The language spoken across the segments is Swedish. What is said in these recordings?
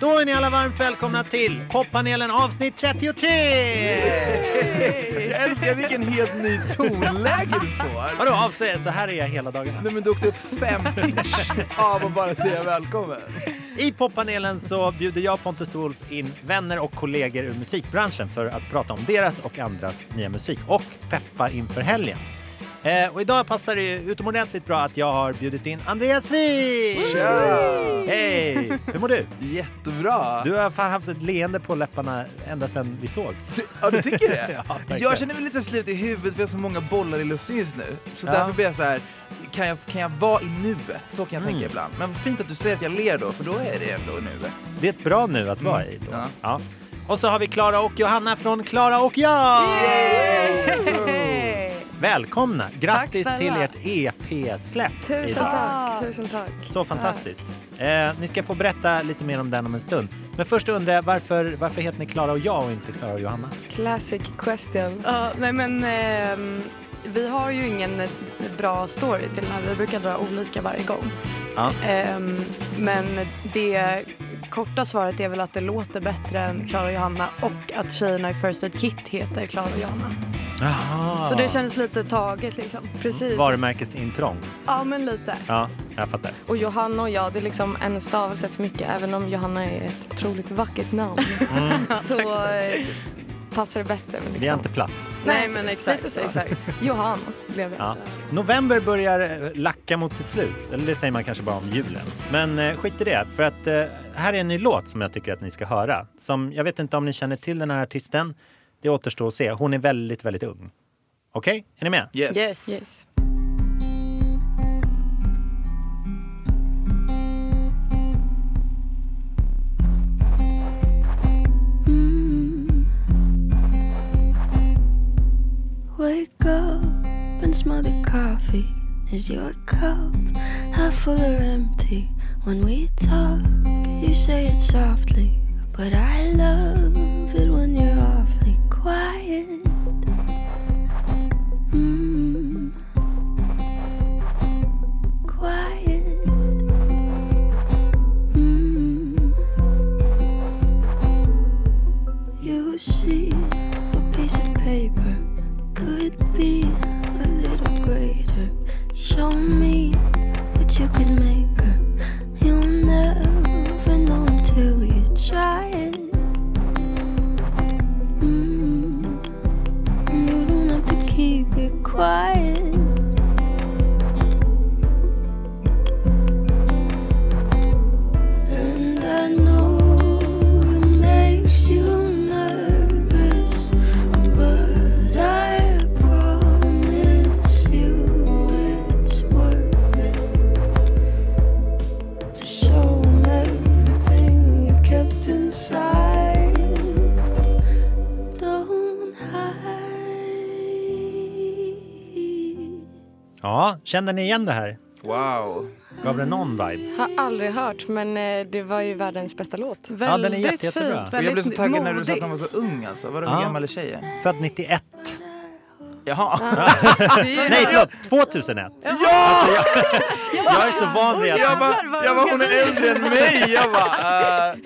Då är ni alla varmt välkomna till poppanelen avsnitt 33! Jag älskar vilken helt ny tonläge du får. Vadå avslöja? Så här är jag hela dagarna. Nej men du åkte upp fem pitch av att bara säga välkommen. I poppanelen så bjuder jag Pontus Wolf in vänner och kollegor ur musikbranschen för att prata om deras och andras nya musik och peppa inför helgen. Eh, och idag passar det ju utomordentligt bra att jag har bjudit in Andreas Wijk! Hej! Hur mår du? Jättebra. Du har fan haft ett leende på läpparna ända sedan vi sågs. Ty- Ja, du tycker det? Ja, jag känner mig lite slut i huvudet för jag har så många bollar i luften just nu. Så Ja. därför blir jag så här. Kan jag, kan jag vara i nuet? Så kan jag Mm. tänka ibland. Men vad fint att du säger att jag ler då, för då är det ändå nuet. Det är ett bra nu att vara i då. Ja. Ja. Och så har vi Klara och Johanna från Klara och jag! Välkomna! Grattis Tack till ert EP-släpp Tusen idag. tack, tusen tack. Så fantastiskt. Eh, ni ska få berätta lite mer om den om en stund. Men först undrar jag varför, varför heter ni Klara och jag och inte Klara och Johanna? Classic question. Ja, nej men ehm, vi har ju ingen eh, bra story till den här. Vi brukar dra olika varje gång. Ja. Ehm, men det korta svaret är väl att det låter bättre än Klara och Johanna och att tjejerna i First Aid Kit heter Klara och Johanna. Jaha. Så det känns lite taget liksom. Precis. Varumärkesintrång. Ja men lite. Ja, jag fattar. Och Johanna och jag, det är liksom en stavelse för mycket. Även om Johanna är ett otroligt vackert namn. så eh, passar det bättre. Men liksom. Vi har inte plats. Nej men exakt. Lite så. exakt. Johan blev det. Ja. November börjar eh, lacka mot sitt slut. Eller det säger man kanske bara om julen. Men eh, skit i det. För att eh, här är en ny låt som jag tycker att ni ska höra. Som, jag vet inte om ni känner till den här artisten. Det återstår att se. Hon är väldigt, väldigt ung. Okej? Är ni med? Yes. Yes. Yes. Wake up and smell the coffee. Is your cup half full or empty? When we talk, you say it softly. But I love it when you're awfully quiet. Känner ni igen det här? Wow. Gav det någon vibe? Har aldrig hört, men eh, det var ju världens bästa låt. Ja, den är jätte- jättebra. fint. Jag blev så taggad när du sa att de var så ung alltså. Vadå, hur Ja. gammal är tjejen? Född 91. Jaha. Nej, förlåt! 2001. Ja! Alltså, jag, jag är så van vid att... Jag bara, jag bara hon är äldre än mig! Jag bara, uh,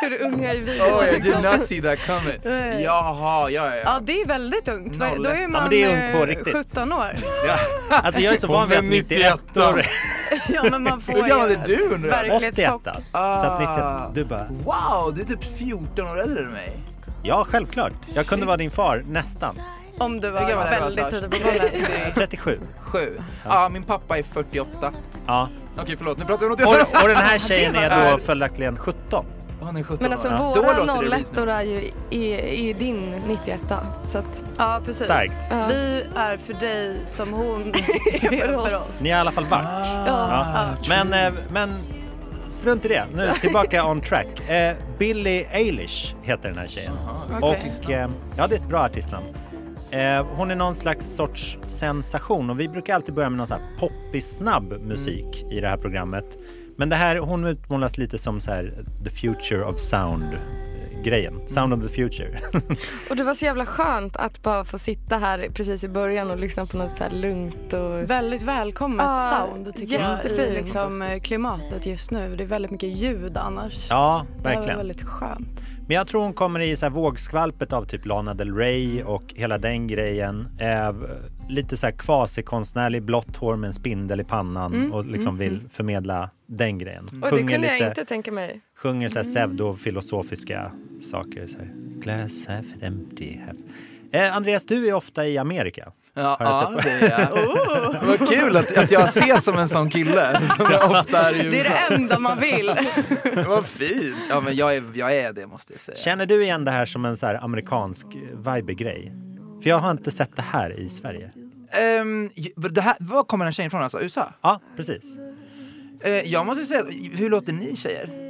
hur unga är vi? oh I did not see that coming. Jaha, ja ja Ja ja. det är väldigt ungt. Då är man det är ungt på eh, riktigt. 17 år. Alltså jag är så van vid att 91 år Ja men man får Hur gammal är du undrar jag? 81 verklighetschock. Så att 91, du bara... Wow, du är typ 14 år äldre än mig. Ja, självklart. Jag kunde vara din far, nästan. Om du Hur var gammal är väldigt Lars? tidig på bollen. Jag är 37. Sju. Ja, min pappa är 48. Ja. Okej förlåt, nu pratar vi om något Och, och den här tjejen är då följaktligen 17. Han är 17 Men alltså år. Ja, våra då låter det 01 reasonable. är ju i, i din 91 Så att, Ja precis. Starkt. Ja. Vi är för dig som hon är För oss. Ni har i alla fall varit. Ah, Ja. Men, eh, men strunt i det. Nu tillbaka on track. Eh, Billie Eilish heter den här tjejen. Okej. Och eh, ja, det är ett bra artistnamn. Eh, hon är någon slags sorts sensation och vi brukar alltid börja med någon sån här poppig snabb musik i det här programmet. Men det här, hon utmålas lite som så här the future of sound grejen. Sound of the future. Och det var så jävla skönt att bara få sitta här precis i början och lyssna på något så här lugnt och... Väldigt välkommet Ja, sound tycker jag i jättefint. liksom, eh, klimatet just nu. Det är väldigt mycket ljud annars. ja, Det här var verkligen. väldigt skönt. Men jag tror hon kommer i så här vågskvalpet av typ Lana Del Rey och hela den grejen. Eh, lite så här kvasikonstnärlig, blått hår med en spindel i pannan Mm, och liksom vill förmedla den grejen. Och det kunde jag inte tänka mig. Sjunger så här pseudofilosofiska saker. Så här. Glass half empty. Half. Eh, Andreas, du är ofta i Amerika. Ja, ja det är jag. Vad kul att, att jag ses som en sån kille som jag ofta är i Det USA. är det enda man vill. Vad fint! Ja men jag är, jag är det måste jag säga. Känner du igen det här som en så här amerikansk vibe-grej? För jag har inte sett det här i Sverige. Ehm, det här, var kommer den tjejen ifrån alltså? USA? Ja, precis. Eh, jag måste säga, hur låter ni tjejer?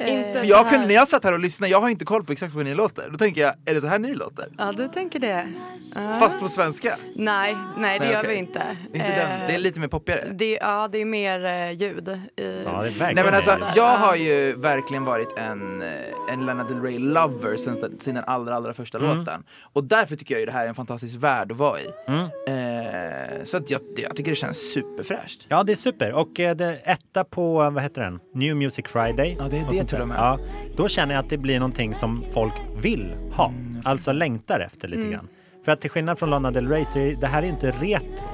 Inte För jag kunde, när jag satt här och lyssnade, jag har inte koll på exakt hur ni låter. Då tänker jag, är det så här ni låter? Ja, du tänker det. Ja. Fast på svenska? Nej, nej det Nej, gör vi inte. Inte Eh, den, det är lite mer poppigare. det, ja, det är mer eh, ljud. I, Ja, det är verkligen Nej men alltså, jag har ju verkligen varit en, eh, en Lana Del Rey lover sen, den- sen den allra, allra första Mm. låten. Och därför tycker jag ju det här är en fantastisk värld att vara i. Mm. Eh, så att jag, jag tycker det känns superfräscht. Ja, det är super. Och eh, det etta på, vad heter den? New Music Friday. Ja, det är det sånt till och med. Ja, då känner jag att det blir någonting som folk vill ha. Alltså längtar efter lite grann. För att till skillnad från Lana Del Rey så är det här är inte retro.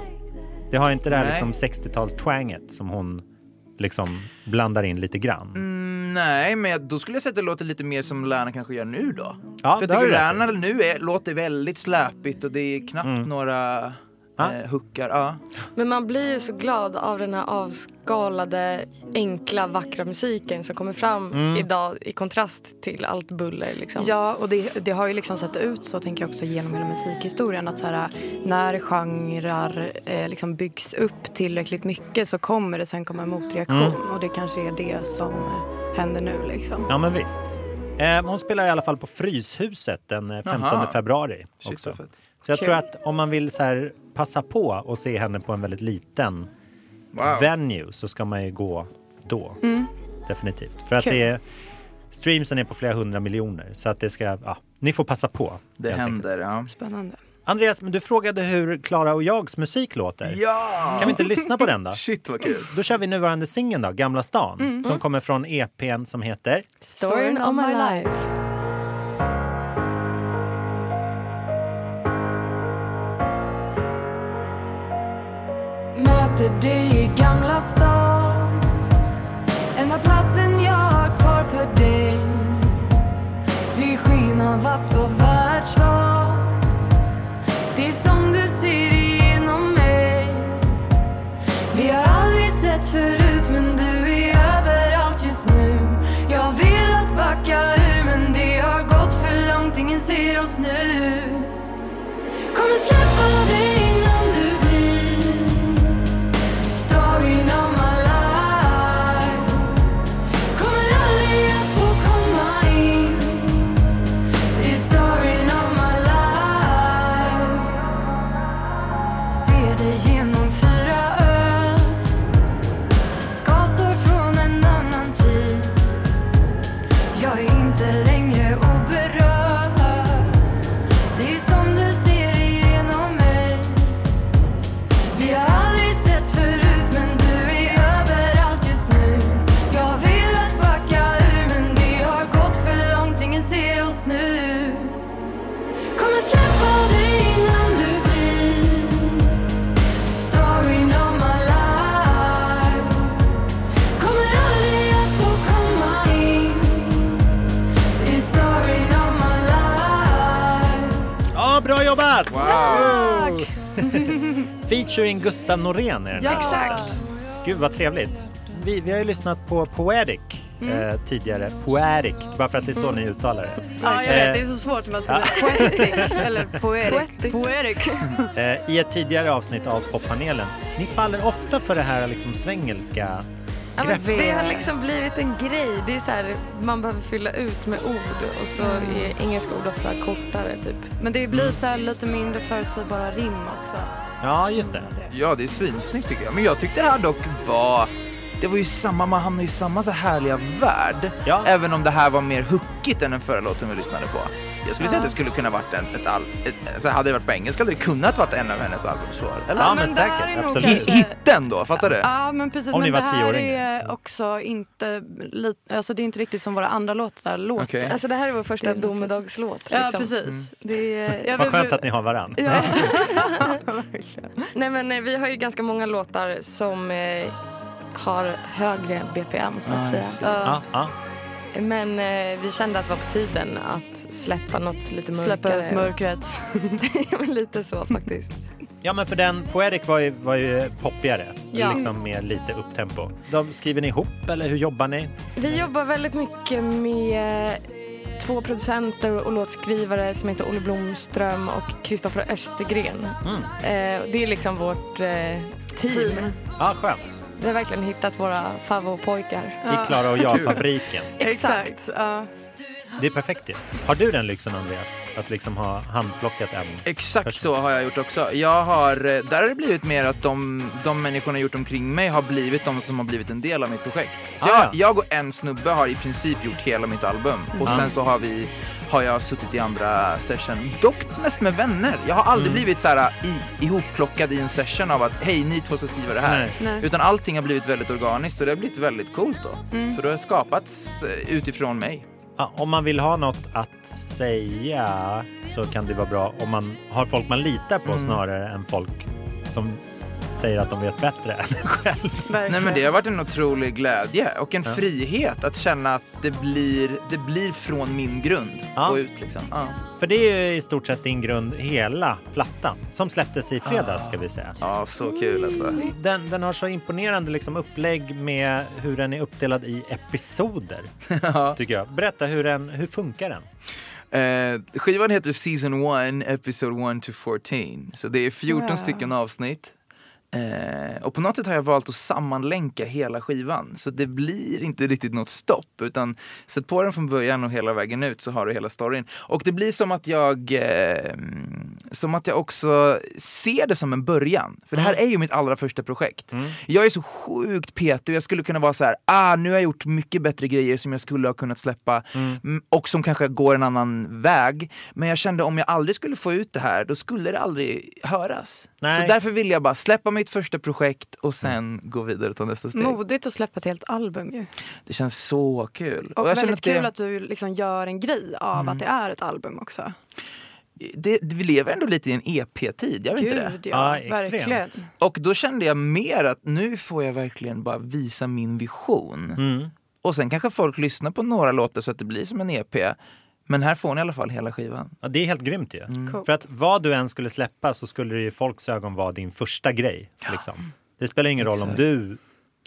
Det har inte det här liksom 60-tals-twanget som hon liksom blandar in lite grann. Mm, nej, men då skulle jag säga att det låter lite mer som Lana kanske gör nu då. Ja, För jag tycker. Lana nu är, låter väldigt släpigt och det är knappt Mm. några Ja. eh, hookar. Ja. Men man blir ju så glad av den här avskalade, enkla, vackra musiken som kommer fram Mm. idag i kontrast till allt buller. Liksom. Ja, och det, det har ju liksom sett ut så tänker jag också genom hela musikhistorien att så här, när genrer eh, liksom byggs upp tillräckligt mycket så kommer det sen komma en motreaktion Mm. och det kanske är det som eh, händer nu liksom. Ja, men visst. Eh, hon spelar i alla fall på Fryshuset den eh, 15 Jaha. februari. Shit, också. Så jag Kul. tror att om man vill så här, passa på och se henne på en väldigt liten Wow. venue så ska man ju gå då. Definitivt. För att det är, streamsen är på flera hundra miljoner. Så att det ska, ja, ni får passa på. Det händer, ja. Spännande. Andreas, men du frågade hur Klara och jags musik låter. Ja! Kan vi inte lyssna på den då? Shit vad kul. Då kör vi nuvarande singeln då, Gamla stan. Mm. Som kommer från EPn som heter Storyn of my life. Efter dig i Gamla stan Featuring Gustav Norén är den här. Exakt. Gud vad trevligt. Vi, vi har ju lyssnat på Poetic eh, tidigare. Poetic, bara för att det är så ni uttalar det. Ja, jag vet, det är så svårt med att säga poetic eller poetic. Poetic. poetic. Eh, I ett tidigare avsnitt av poppanelen. Ni faller ofta för det här liksom svängelska Ja, men det har liksom blivit en grej. Det är så här, man behöver fylla ut med ord och så är engelska ord ofta kortare typ. Men det blir så här lite mindre förutsägbara rim också. Ja, just det. Ja, det är svinsnyggt tycker jag. Men jag tyckte det här dock var det var ju samma, man hamnade i samma så härliga värld. Ja. Även om det här var mer hookigt än den förra låten vi lyssnade på. Jag skulle säga att det skulle kunna varit en, ett, al, ett alltså hade det varit på engelska hade det kunnat varit en av hennes albumsvar. Eller? Ja, men men säkert. Absolut. Hitten då, fattar du? Ja men precis, Om ni men var det här tioåringar. är också inte, li- alltså det är inte riktigt som våra andra låtar låter. Okej. Alltså det här är vår första domedagslåt. Ja Liksom. precis. Det är, Jag Vad skönt att ni har varann. Ja. Nej men vi har ju ganska många låtar som eh, har högre BPM så att Ja, säga. det. Ja, ja. Men eh, vi kände att det var på tiden att släppa något lite mörkare. Släppa ut mörkret. Ja, men lite så faktiskt. ja, men för den Poetic var ju, var ju poppigare. Ja. Liksom med lite upptempo. De skriver ni ihop eller hur jobbar ni? Vi jobbar väldigt mycket med två producenter och låtskrivare som heter Olle Blomström och Kristoffer Östergren. Mm. Eh, det är liksom vårt eh, team. Team. Ja, skönt. Vi har verkligen hittat våra favoritpojkar. I Klara och jag-fabriken. Exakt. Ja. Det är perfekt ju. Har du den lyxen Andreas? Att liksom ha handplockat en? Exakt så har jag gjort också. Jag har, eh, där har det blivit mer att de, de människorna jag gjort omkring mig har blivit de som har blivit en del av mitt projekt. Så Ah. jag, jag och en snubbe har i princip gjort hela mitt album och Ah. sen så har vi har jag suttit i andra session, dock mest med vänner. Jag har aldrig blivit så här i, ihopplockad i en session av att hej ni två ska skriva det här. Nej. Nej. Utan allting har blivit väldigt organiskt och det har blivit väldigt coolt då. För det har skapats eh, utifrån mig. Om man vill ha något att säga så kan det vara bra om man har folk man litar på Mm. snarare än folk som säger att de vet bättre än en själv. Verkligen. Nej men det har varit en otrolig glädje och en Ja. frihet att känna att det blir, det blir från min grund Ja. och ut liksom. Ja. För det är ju i stort sett din grund, hela plattan, som släpptes i fredags ska vi säga. ja, så kul alltså. Den, den har så imponerande liksom upplägg med hur den är uppdelad i episoder, tycker jag. Berätta, hur, den, hur funkar den? Eh, skivan heter Season 1, Episode 1 to 14. Så det är 14 Wow. stycken avsnitt. Eh, och på något sätt har jag valt att sammanlänka hela skivan. Så det blir inte riktigt något stopp. Utan sätt på den från början och hela vägen ut så har du hela storyn. Och det blir som att jag eh, som att jag också ser det som en början. För det här är ju mitt allra första projekt. Jag är så sjukt petig och jag skulle kunna vara så här, ah nu har jag gjort mycket bättre grejer som jag skulle ha kunnat släppa mm, och som kanske går en annan väg. Men jag kände om jag aldrig skulle få ut det här, då skulle det aldrig höras. Nej. Så därför vill jag bara släppa mitt första projekt och sen gå vidare och ta nästa steg. Modigt att släppa ett helt album ju. Det känns så kul. Och, känner väldigt kul det, att du liksom gör en grej av att det är ett album också. det, vi lever ändå lite i en EP-tid, jag vet inte det? Ja, Ja, verkligen. Och då kände jag mer att nu får jag verkligen bara visa min vision. Mm. Och sen kanske folk lyssnar på några låtar så att det blir som en EP. Men här får ni i alla fall hela skivan. Ja, det är helt grymt ju. Coolt. För att vad du än skulle släppa så skulle det i folks ögon vara din första grej. Liksom. Det spelar ingen roll om du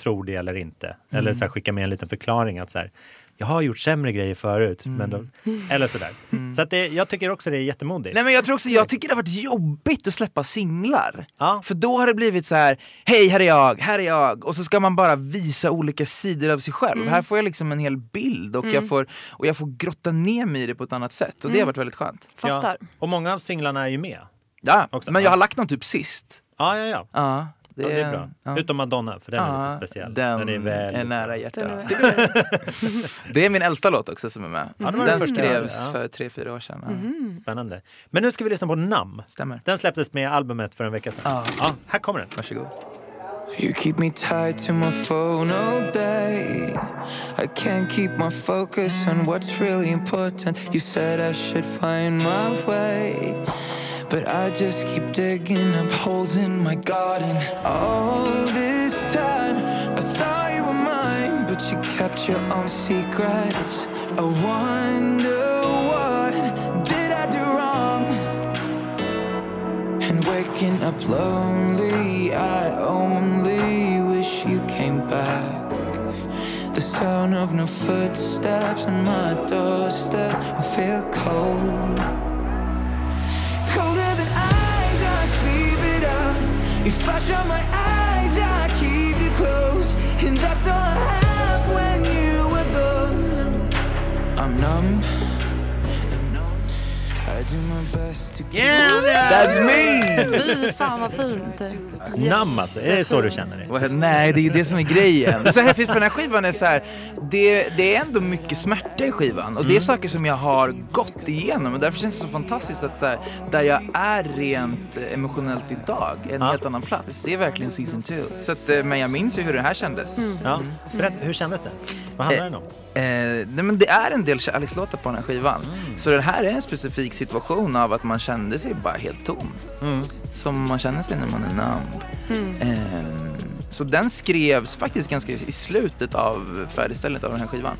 tror det eller inte. Eller så här, skicka med en liten förklaring att så här, jag har gjort sämre grejer förut. Men då, eller sådär. Så att det, jag tycker också det är jättemodigt. Nej men jag tror också, jag tycker det har varit jobbigt att släppa singlar. Ja. För då har det blivit så här, hej här är jag, här är jag. Och så ska man bara visa olika sidor av sig själv. Här får jag liksom en hel bild och, jag får, och jag får grotta ner mig i det på ett annat sätt. Och det har varit väldigt skönt. Fattar. Ja. Och många av singlarna är ju med. Ja, Också, men jag ja. har lagt dem typ sist. Ja, ja, ja. Ja, Det, ja, det är bra. ja. Utom Madonna, för den är lite speciell. Den, är väldigt är nära hjärtat. Den är- Det är min äldsta låt också som är med. Var den den skrevs för tre, fyra år sedan. Mm. Spännande. Men nu ska vi lyssna på Nam. Stämmer. Den släpptes med albumet för en vecka sedan. Ja. Ja, här kommer den. Varsågod. You keep me tied to my phone all day. I can't keep my focus on what's really important. You said I should find my way. But I just keep digging up holes in my garden. All this time, I thought you were mine, but you kept your own secrets. I wonder what did I do wrong? And waking up lonely, I only wish you came back. The sound of no footsteps on my doorstep, I feel cold. If I shut my eyes, I keep you close. And that's all I have when you were gone. I'm numb. Yeah! That's me! Fy fan vad fint. Namn alltså, är det så du känner dig? Nej, det är ju det som är grejen. Det är så häftigt för den här skivan är så här, det, det är ändå mycket smärta i skivan och det är saker som jag har gått igenom och därför känns det så fantastiskt att så här, där jag är rent eh, emotionellt idag, en Ja. helt annan plats. Det är verkligen season 2. Så att, eh, men jag minns ju hur det här kändes. Ja. Berätta, hur kändes det? Vad handlar den om? Eh, nej, men det är en del kärlekslåtar på den här skivan. Så det här är en specifik situation av att man kände sig bara helt tom. Som man känner sig när man är numb. Eh, så den skrevs faktiskt ganska i slutet av färdigställandet av den här skivan.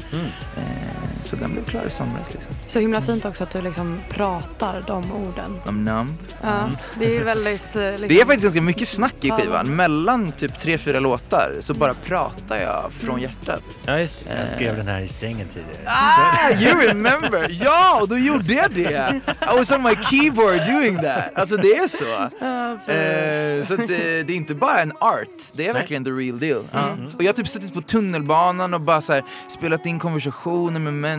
Eh, så den blev klar i somras liksom. Så himla fint också att du liksom pratar de orden. I'm numb. Ja, det är väldigt... eh, Liksom, Det är faktiskt ganska mycket snack i skivan. Mellan typ tre, fyra låtar så bara pratar jag från hjärtat. Ja, just det. Jag skrev den här i sängen tidigare. Ah, you remember! Ja, och då gjorde jag det! I was on my keyboard doing that. Alltså det är så. Eh, så det, det är inte bara en art, det är verkligen the real deal. Ja. Och jag har typ suttit på tunnelbanan och bara så här, spelat in konversationer med människor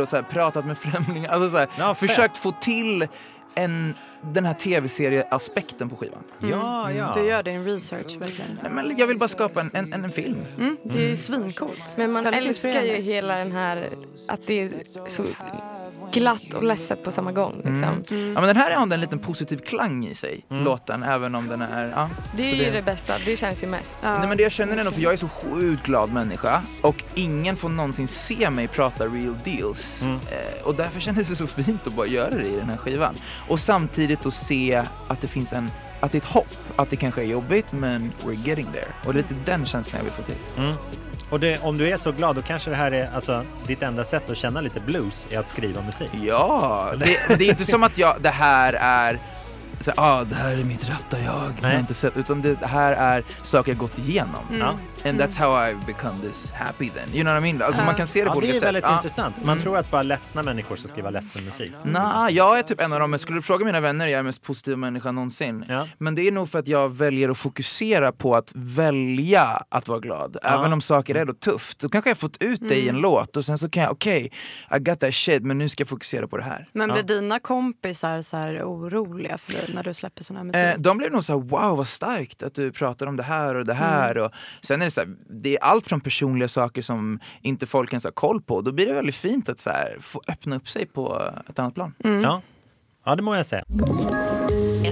och så här, pratat med främlingar. Alltså så här, Ja, försökt få till en, den här tv-serieaspekten på skivan. Ja, ja. Du gör din research verkligen. Nej, Men jag vill bara skapa en, en, en film. Mm, det är svincoolt. Men man älskar ju hela den här, att det är så glatt och ledset på samma gång. Liksom. Ja, men den här har en liten positiv klang i sig, låten, även om den är... Ja, Det är ju det bästa, det känns ju mest. Ja. Nej men det jag känner är nog för jag är så sjukt glad människa och ingen får någonsin se mig prata real deals. Eh, och därför kändes det så fint att bara göra det i den här skivan. Och samtidigt att se att det finns en, att det är ett hopp, att det kanske är jobbigt men we're getting there. Och det är lite den känslan jag vill få till. Och det, om du är så glad, då kanske det här är alltså, ditt enda sätt att känna lite blues, är att skriva musik. Ja, det, det är inte som att jag, det här är så, ah, det här är mitt rätta jag, det har Nej. jag inte sett, utan det här är saker jag gått igenom. Ja. And that's how I've become this happy then. You know what I mean? Alltså man kan se det Ja, på det olika är sätt. väldigt Ja. intressant. Man tror att bara ledsna människor ska skriva ledsen musik. Nej, jag är typ en av dem, men skulle du fråga mina vänner, jag är den mest positiva människan någonsin. Ja. Men det är nog för att jag väljer att fokusera på att välja att vara glad. Även om saker är då tufft. Då kanske jag har fått ut det i en låt och sen så kan jag, okej, I got that shit, men nu ska jag fokusera på det här. Men Ja. blir dina kompisar så här oroliga för dig när du släpper sån här musik? Eh, de blev nog så här, wow vad starkt att du pratar om det här och det här. Och sen är det så här, det är allt från personliga saker som inte folk ens har koll på. Då blir det väldigt fint att så här, få öppna upp sig på ett annat plan. Ja. ja, det må jag säga.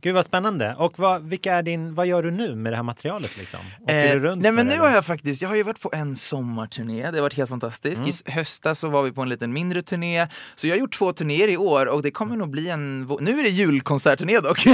Gud vad spännande. Och vad, vilka är din, vad gör du nu med det här materialet? Liksom? Åker du runt nej men nu har jag faktiskt, jag har ju varit på en sommarturné, det har varit helt fantastiskt. Mm. I höstas så var vi på en liten mindre turné, så jag har gjort två turnéer i år och det kommer nog bli en, nu är det julkonsertturné dock, så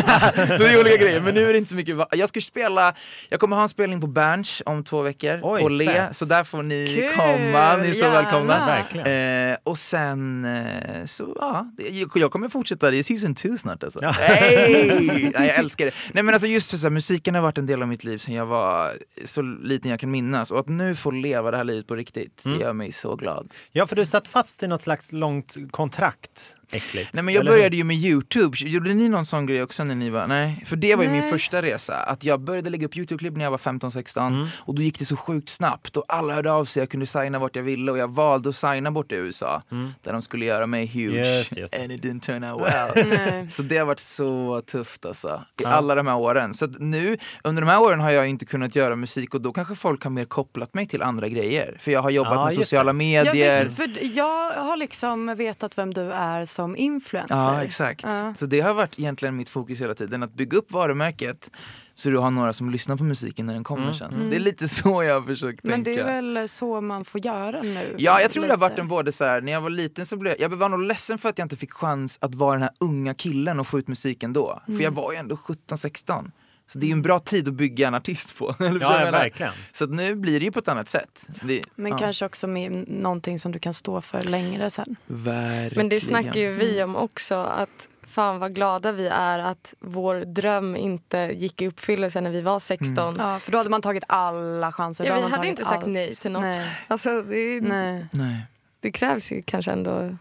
det är olika grejer, men nu är det inte så mycket, jag ska spela, jag kommer ha en spelning på Berns om två veckor, Oj, på Le, fett. så där får ni Kul, komma, ni är så gärna. välkomna. Verkligen. Eh, och sen, eh, så ja, jag kommer fortsätta, det är season 2 snart alltså. Ja. Hey! Nej, jag älskar det. Nej men alltså just för så här, musiken har varit en del av mitt liv sedan jag var så liten jag kan minnas och att nu få leva det här livet på riktigt, Mm. det gör mig så glad. Ja, för du satt fast i något slags långt kontrakt. Äckligt. Nej men jag Eller hur? började ju med Youtube, gjorde ni någon sån grej också när ni var, nej? För det var ju min Nej. första resa, att jag började lägga upp Youtube-klipp när jag var 15-16 Mm. och då gick det så sjukt snabbt och alla hörde av sig, jag kunde signa vart jag ville och jag valde att signa bort i USA där de skulle göra mig huge Mm. Just just and it didn't turn out well. Så det har varit så tufft alltså, i Ja. alla de här åren. Så att nu, under de här åren har jag inte kunnat göra musik och då kanske folk har mer kopplat mig till andra grejer. För jag har jobbat Ja, med sociala det. medier. Ja, för jag har liksom vetat vem du är som influencer. Ja, exakt. Ja. Så det har varit egentligen mitt fokus hela tiden, att bygga upp varumärket så du har några som lyssnar på musiken när den kommer sen. Det är lite så jag har försökt Men tänka. det är väl så man får göra nu? Ja, jag tror det har varit lite. en både så här, när jag var liten så blev jag, jag var nog ledsen för att jag inte fick chans att vara den här unga killen och få ut musiken då. För jag var ju ändå 17-16. Så det är ju en bra tid att bygga en artist på. Eller Ja, verkligen. Så att nu blir det ju på ett annat sätt. Det, Men ja. kanske också med någonting som du kan stå för längre sen. Verkligen. Men det snackar ju vi om också. Att fan vad glada vi är att vår dröm inte gick i uppfyllelse när vi var 16. Ja, för då hade man tagit alla chanser. Ja, vi hade inte sagt allt. nej till något. Nej. Alltså, det, är- Nej. Nej. det krävs ju kanske ändå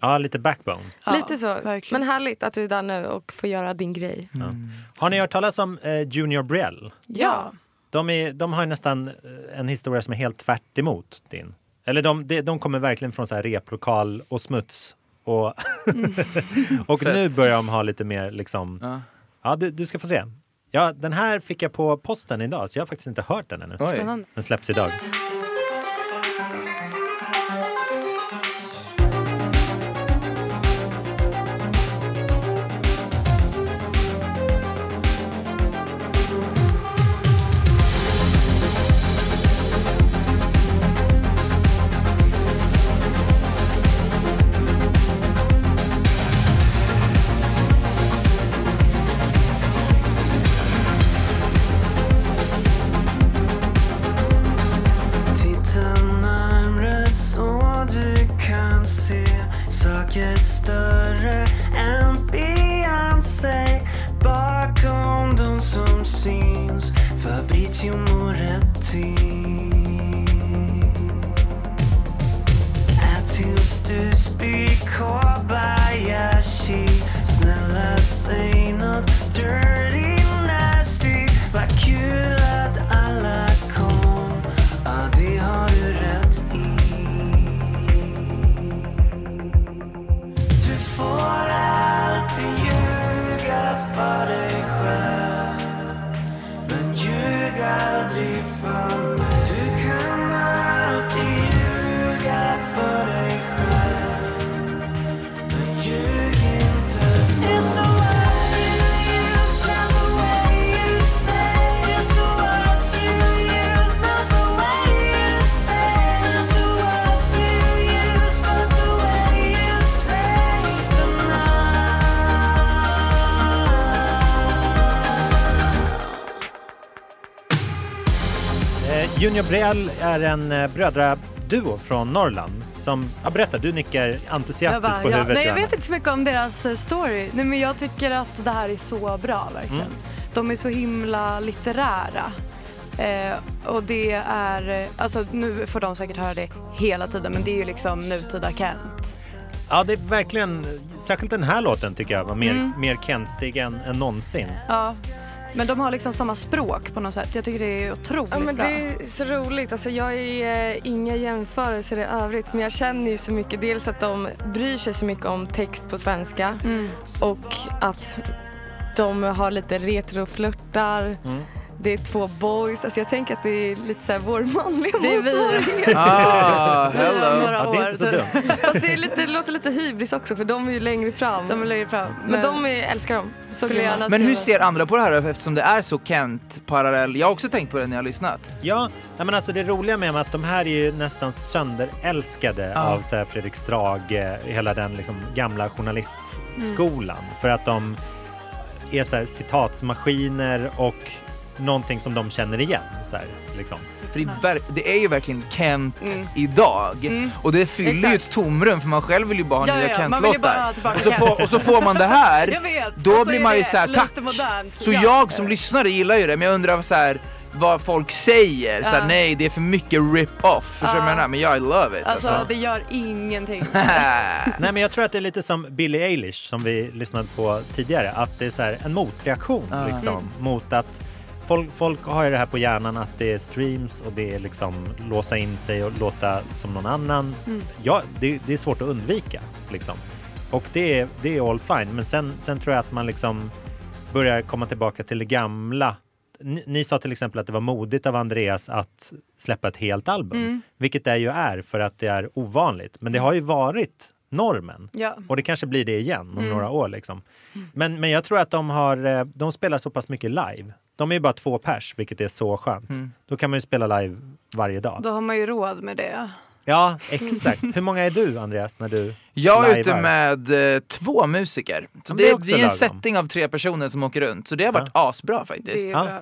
Ja, lite backbone. Ja, lite så. verkligen. Men härligt att du är där nu och får göra din grej. Har ni hört talas om eh, Junior Brielle? Ja. De, är, de har ju nästan eh, en historia som är helt tvärt emot din. Eller de, de, de kommer verkligen från så här replokal och smuts. Och, och nu börjar de ha lite mer liksom... Ja. Ja, du, du ska få se. Ja, den här fick jag på posten idag så jag har faktiskt inte hört den ännu. Oj. Den släpps idag. Junior Brielle är en eh, brödraduo från Norrland. Som, ja, berätta, du nickar entusiastiskt bara, på ja, huvudet. nej, jag vet inte så mycket om deras eh, story. Nej, men jag tycker att det här är så bra verkligen. Mm. De är så himla litterära. Eh, och det är, eh, alltså nu får de säkert höra det hela tiden men det är ju liksom nutida Kent. Ja, det är verkligen, särskilt den här låten tycker jag var mer, Mm. mer Kentig än, än någonsin. Ja. Men de har liksom samma språk på något sätt. Jag tycker det är otroligt Ja, men bra. det är så roligt. Alltså, jag är eh, inga jämförelser i övrigt men jag känner ju så mycket. Dels att de bryr sig så mycket om text på svenska Mm. och att de har lite retroflörtar. Mm. Det är två boys. Alltså, jag tänker att det är lite så här vår manliga Det är vi. motsvarighet. Ah, hello. Några Ja, det är inte så dumt. Fast det, är lite, det låter lite hybris också för de är ju längre fram. De är längre fram. men de är, älskar dem. Så Men hur ser andra på det här eftersom det är så Kent-parallell? Jag har också tänkt på det när jag har lyssnat. Ja, nej, men alltså det roliga med att de här är ju nästan sönderälskade Ja. av så här Fredrik Strage, hela den liksom gamla journalistskolan. För att de är så här citatsmaskiner och någonting som de känner igen. Så här, liksom. För det, det är ju verkligen Kent Mm. idag. Mm. Och det fyller ju Exakt. ett tomrum för man själv vill ju bara ha Ja, nya ja, ja, ju Kent-låtar. Och, så får- och så får man det här. Då Och så blir man ju så här, tack. Så Ja. jag som lyssnare gillar ju det, men jag undrar så här, vad folk säger. Ja. nej, det är för mycket rip-off. Förstår du vad jag Ja. menar? Men jag love it. Alltså Alltså. det gör ingenting. Nej, men jag tror att det är lite som Billie Eilish som vi lyssnade på tidigare. Att det är så en motreaktion Ah. liksom, mot att folk, folk har ju det här på hjärnan att det är streams och det är liksom låsa in sig och låta som någon annan. Mm. Ja, det, det är svårt att undvika liksom. Och det är, det är all fine. Men sen, sen tror jag att man liksom börjar komma tillbaka till det gamla. Ni, ni sa till exempel att det var modigt av Andreas att släppa ett helt album, Mm. vilket det ju är för att det är ovanligt. Men det har ju varit normen. Ja. Och det kanske blir det igen om Mm. några år. Liksom. Men, men jag tror att de, har, eh, de spelar så pass mycket live. De är ju bara två pers, vilket är så skönt. Mm. Då kan man ju spela live varje dag. Då har man ju råd med det. Ja, exakt. Hur många är du, Andreas, när du Jag är ute med eh, två musiker. Så det, det är det, är en lagom. setting av tre personer som åker runt. Så det har varit asbra faktiskt. Det är Ja. bra.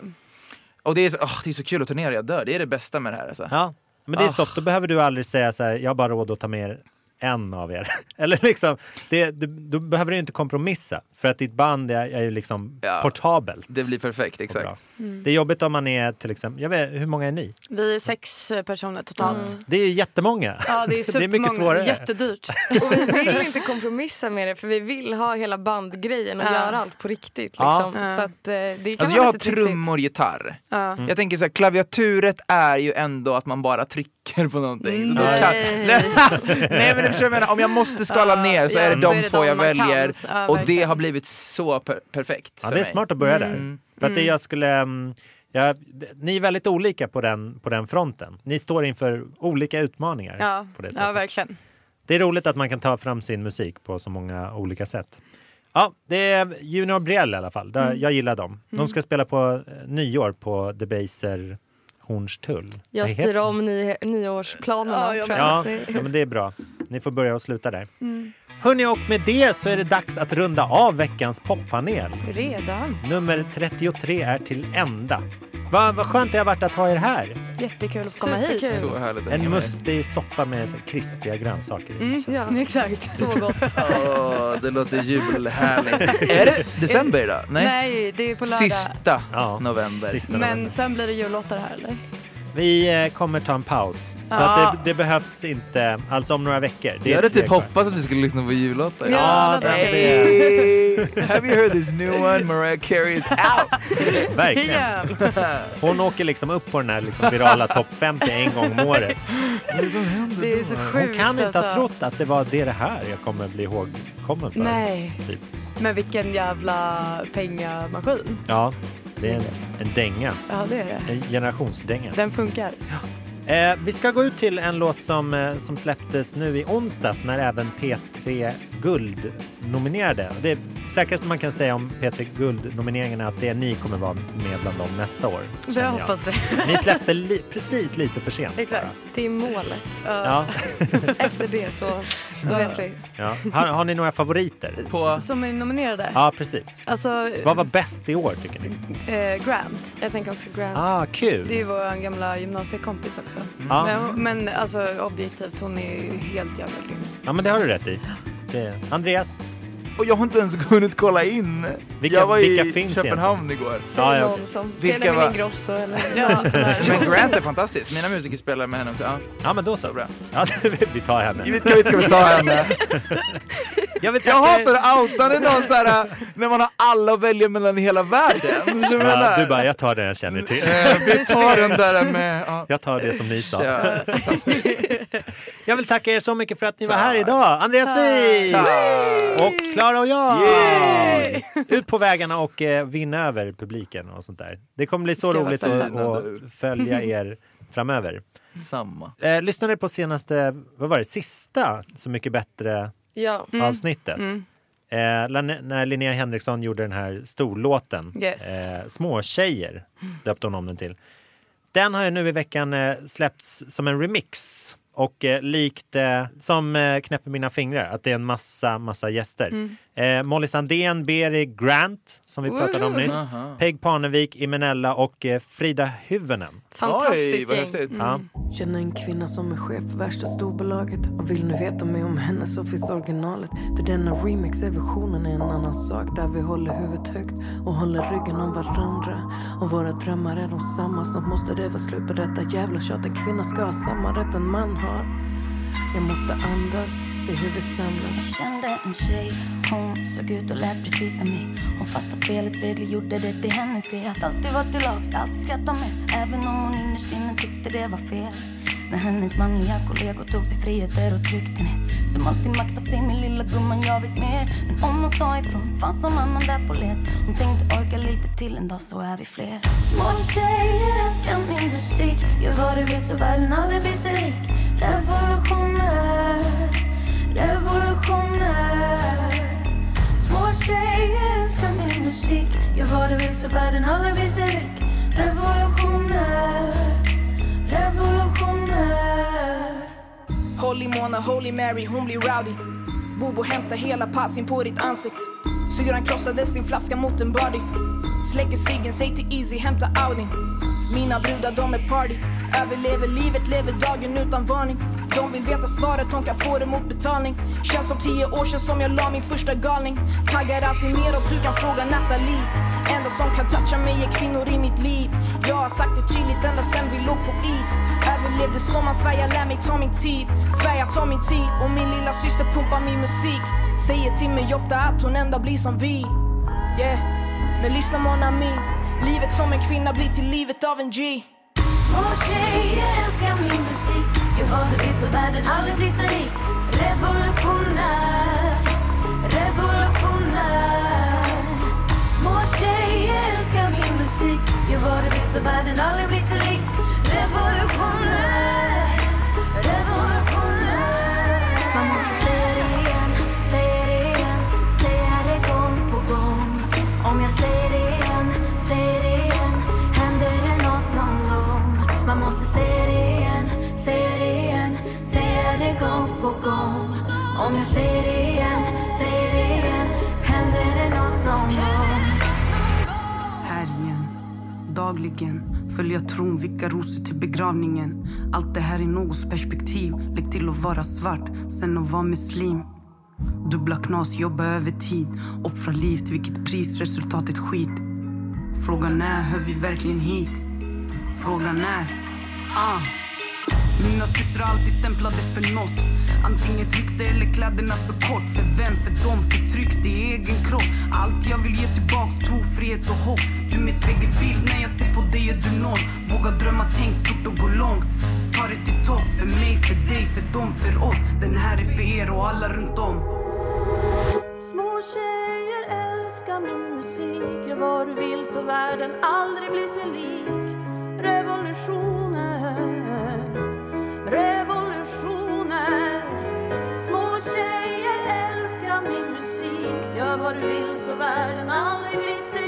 Och det är, så, åh, det är så kul att turnera, jag dör. Det är det bästa med det här alltså. Ja, men det är Ah. soft. Då behöver du aldrig säga så här, jag har bara råd att ta med er en av er. Eller liksom, det, du, då behöver du inte kompromissa. För att ditt band är, är ju liksom Ja. portabelt. Det blir perfekt, och exakt. Mm. Det är jobbigt om man är till exempel, jag vet, hur många är ni? Vi är sex eh, personer totalt. Mm. Det är jättemånga. Ja, det är det är mycket svårare. Jättedyrt. Och vi vill inte kompromissa med det för vi vill ha hela bandgrejen och Ja. göra allt på riktigt. Ja. Liksom. Ja. Så att, eh, det kan Alltså jag har trummor, gitarr. Ja. Mm. Jag tänker så här, klaviaturet är ju ändå att man bara trycker på någonting. Så då Nej. kan... Nej men du förstår vad jag menar, om jag måste skala Ja, ner så ja, är det så de är det två de jag man kan. väljer. Ja, och det verkligen. har blivit så per perfekt Ja, för det är mig. smart att börja där. Mm. För att det jag skulle... mm, Jag, ni är väldigt olika på den, på den fronten. Ni står inför olika utmaningar. Ja. På det, ja, sättet. verkligen. det är roligt att man kan ta fram sin musik på så många olika sätt. Ja, det är Junior Brielle i alla fall. Mm. Jag gillar dem. De ska spela på eh, nyår på Debaser Hornstull. Jag styr om ni, nioårsplanerna. Ja, Ja, ja, men det är bra. Ni får börja och sluta där. Mm. Hörni, och med det så är det dags att runda av veckans poppanel. Redan. Nummer 33 är till ända. Vad vad skönt det har varit att ha er här. Jättekul att komma hit. Superkul. Så härligt att En mustig soppa med så här krispiga grönsaker i. Mm, Ja. exakt. Så gott. Åh, det låter julhärligt. är det december idag? Nej. Nej, det är på lördag. Sista Ja. november. Sista Men november. sen blir det jullåtar här eller? Vi eh, kommer ta en paus. Så Ja. att det, det behövs inte, alltså om några veckor. Jag hade typ hoppats att vi skulle lyssna på jullåtar. Ja, det, det, Hey, have you heard this new one? Mariah Carey is out! verkligen. Igen. Hon åker liksom upp på den här liksom virala topp 50 en gång om året. Vad är det som händer Det är så Hon sjukt kan inte ha alltså. trott att det var det, det här jag kommer bli ihågkommen för. Nej, Typ. men vilken jävla pengamaskin. Ja, det är en, en dänga. Ja, det är det. En generationsdänga. Den funkar. Eh, vi ska gå ut till en låt som, eh, som släpptes nu i onsdags när även P3 Guld nominerade. Det säkraste man kan säga om P3 Guld-nomineringarna är att det ni kommer vara med bland dem nästa år. Det jag. hoppas det. Ni släppte li- precis lite för sent. Exakt. Det är målet. Ja. Ja, Efter det så då vet vi. ja. Har, har ni några favoriter? På... Som är nominerade? Ja, precis. Alltså, Vad var bäst i år tycker ni? eh, Grant. Jag tänker också Grant. Ah, kul! Det är vår gamla gymnasiekompis också. Ja. Men, men alltså objektivt, hon är ju helt jävla grym. ja, men det har du rätt i. Det. Andreas? Och jag har inte ens hunnit kolla in. Vilka- jag var vilka i finns Köpenhamn igår. Säg Ja, ja, någon som Vilka Benjamin var- Ingrosso eller Ja. Men Grant är fantastisk. Mina musiker spelar med henne också. Ja, Ja, men då så. bra. Ja, vi tar henne. Vi ska, vi ska vi ta henne. Jag, vill Jag hatar att outa när någon så här, när man har alla att välja mellan i hela världen. Ja, du bara, jag tar den jag känner till. Eh, Vi tar den där med... Ja. Jag tar det som ni sa. Jag vill tacka er så mycket för att ni var här idag. Andreas Wijk och Klara och jag. Yay. Ut på vägarna och eh, vinna över publiken och sånt där. Det kommer bli så roligt att, att följa er framöver. Samma. Eh, lyssnade på senaste, vad var det, sista Så mycket bättre Ja. avsnittet. Mm. Eh, när- när Linnea Henriksson gjorde den här storlåten Yes. eh, Småtjejer, döpte hon om den till. Den har ju nu i veckan eh, släppts som en remix. Och eh, likt eh, som eh, knäpper mina fingrar, att det är en massa, massa gäster. Mm. Eh, Molly Sandén, Beri Grant, som vi pratade om nyss. Aha. Peg Parnevik, Imenella och eh, Frida Hyvönen. Fantastiskt gäng. häftigt. Ja. Känner en kvinna som är chef för värsta storbolaget Och vill nu veta mer om henne så finns originalet För denna remix är versionen är en annan sak Där vi håller huvudet högt och håller ryggen om varandra Och våra drömmar är de samma Snart måste det vara slut på detta jävla tjat En kvinna ska ha samma rätt en man har jag måste andas, se hur vi samlas. Kände en tjej, hon såg ut och lät precis som mig. Hon fattade spelets regler, gjorde det till hennes grej. Att alltid vara till lags, alltid skratta med. Även om hon innerst inne tyckte det var fel. När hennes manliga kollegor tog sig friheter och tryckte ner. Som alltid maktar sig min lilla gumman, jag vet mer. Men om hon sa ifrån, fanns någon annan där på led. Hon tänkte orka lite till, en dag så är vi fler. Små tjejer älskar min musik. Gör vad du vill så världen aldrig blir sig lik Revolutioner Revolutioner. Små tjejer älskar min musik. Gör vad du vill så världen aldrig blir sig lik Revolutioner Revolutioner. Holy Mona, Holy Mary, hon blir rowdy. Bobo hämtar hela passin på ditt ansikte. Syrran krossade sin flaska mot en bardisk. Släcker ciggen, säg till Easy, hämta Audin. Mina brudar de är party. Överlever livet, lever dagen utan varning. De vill veta svaret, de kan få det mot betalning. Känns som tio år sedan som jag la min första galning. Taggar alltid neråt, du kan fråga Nathalie. Enda som kan toucha mig är kvinnor i mitt liv. Jag har sagt det tydligt ända sen vi låg på is. Överlevde sommaren, Sverige svär, jag lär mig ta min tid. Svär jag tar min tid och min lilla syster pumpar min musik. Säger till mig ofta att hon ändå blir som vi. Yeah, men lyssna mon ami. Livet som en kvinna blir till livet av en G. Små tjejer älskar min musik. Gör vad du vill så världen aldrig blir så lik. Revolutionär, revolutionär Små tjejer älskar min musik. Gör vad du vill så världen aldrig blir så lik. Revolutionär måste se det igen, se det igen Säga det gång på gång Om jag säger det igen, säger det igen Händer det nåt någon gång Här igen, dagligen följer tron, vilka rosor till begravningen. Allt det här i någons perspektiv. Lägg till att vara svart, sen att vara muslim. Dubbla knas, jobba övertid. Offra liv till vilket pris, resultatet skit. Frågan är, hör vi verkligen hit? Frågan är, ah. Mina systrar alltid stämplade för nåt Antingen tryckte eller kläderna för kort. För vem? För dem förtryckt i egen kropp. Allt jag vill ge tillbaks, tro, frihet och hopp. Du min spegelbild, när jag ser på dig är du noll. Våga drömma, tänk stort och gå långt. Ta det till topp, för mig, för dig, för dem, för oss. Den här är för er och alla runt om. Små tjejer älskar min musik. Gör vad du vill så världen aldrig blir sig lik. Revolutioner, vill så världen aldrig blir sig